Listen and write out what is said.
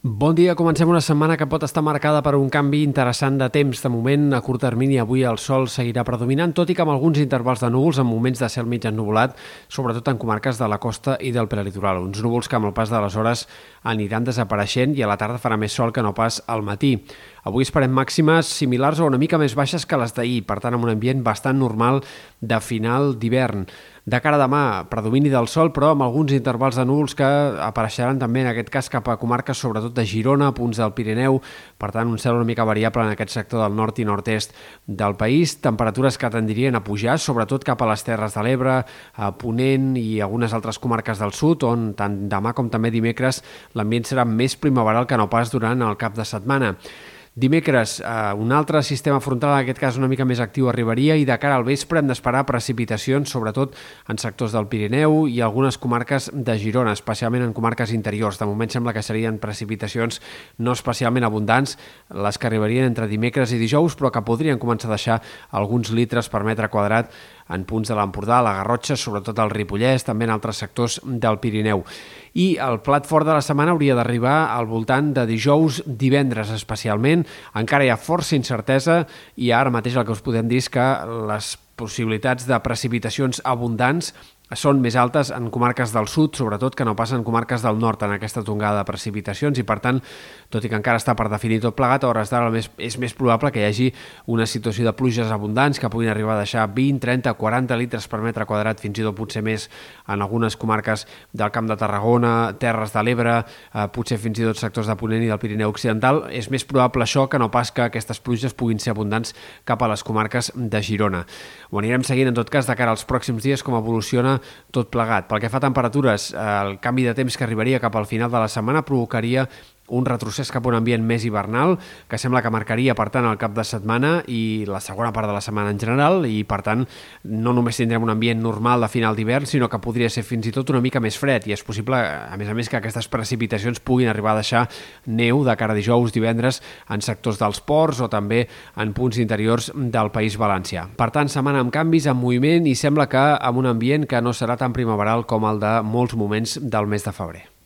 Bon dia, comencem una setmana que pot estar marcada per un canvi interessant de temps. De moment, a curt termini, avui el sol seguirà predominant, tot i que amb alguns intervals de núvols en moments de cel mig ennuvolat, sobretot en comarques de la costa i del prelitoral. Uns núvols que amb el pas de les hores aniran desapareixent i a la tarda farà més sol que no pas al matí. Avui esperem màximes similars o una mica més baixes que les d'ahir, per tant, amb un ambient bastant normal de final d'hivern. De cara a demà, predomini del sol, però amb alguns intervals de núvols que apareixeran també, en aquest cas, cap a comarques, sobretot de Girona, punts del Pirineu, per tant, un cel una mica variable en aquest sector del nord i nord-est del país, temperatures que tendrien a pujar, sobretot cap a les Terres de l'Ebre, a Ponent i algunes altres comarques del sud, on tant demà com també dimecres l'ambient serà més primaveral que no pas durant el cap de setmana. Dimecres, eh, un altre sistema frontal, en aquest cas una mica més actiu, arribaria i de cara al vespre hem d'esperar precipitacions, sobretot en sectors del Pirineu i algunes comarques de Girona, especialment en comarques interiors. De moment sembla que serien precipitacions no especialment abundants, les que arribarien entre dimecres i dijous, però que podrien començar a deixar alguns litres per metre quadrat en punts de l'Empordà, la Garrotxa, sobretot al Ripollès, també en altres sectors del Pirineu. I el plat fort de la setmana hauria d'arribar al voltant de dijous, divendres especialment. Encara hi ha força incertesa i ara mateix el que us podem dir és que les possibilitats de precipitacions abundants són més altes en comarques del sud, sobretot que no passen en comarques del nord en aquesta tongada de precipitacions i per tant, tot i que encara està per definir tot plegat, a hores d'ara és més probable que hi hagi una situació de pluges abundants que puguin arribar a deixar 20, 30, 40 litres per metre quadrat, fins i tot potser més en algunes comarques del Camp de Tarragona, Terres de l'Ebre, eh, potser fins i tot sectors de Ponent i del Pirineu Occidental. És més probable això que no pas que aquestes pluges puguin ser abundants cap a les comarques de Girona. Ho anirem seguint en tot cas de cara als pròxims dies com evoluciona tot plegat. Pel que fa a temperatures, el canvi de temps que arribaria cap al final de la setmana provocaria un retrocés cap a un ambient més hivernal que sembla que marcaria, per tant, el cap de setmana i la segona part de la setmana en general i, per tant, no només tindrem un ambient normal de final d'hivern, sinó que podria ser fins i tot una mica més fred i és possible, a més a més, que aquestes precipitacions puguin arribar a deixar neu de cara a dijous, divendres, en sectors dels ports o també en punts interiors del País Valencià. Per tant, setmana amb canvis, amb moviment i sembla que amb un ambient que no serà tan primaveral com el de molts moments del mes de febrer.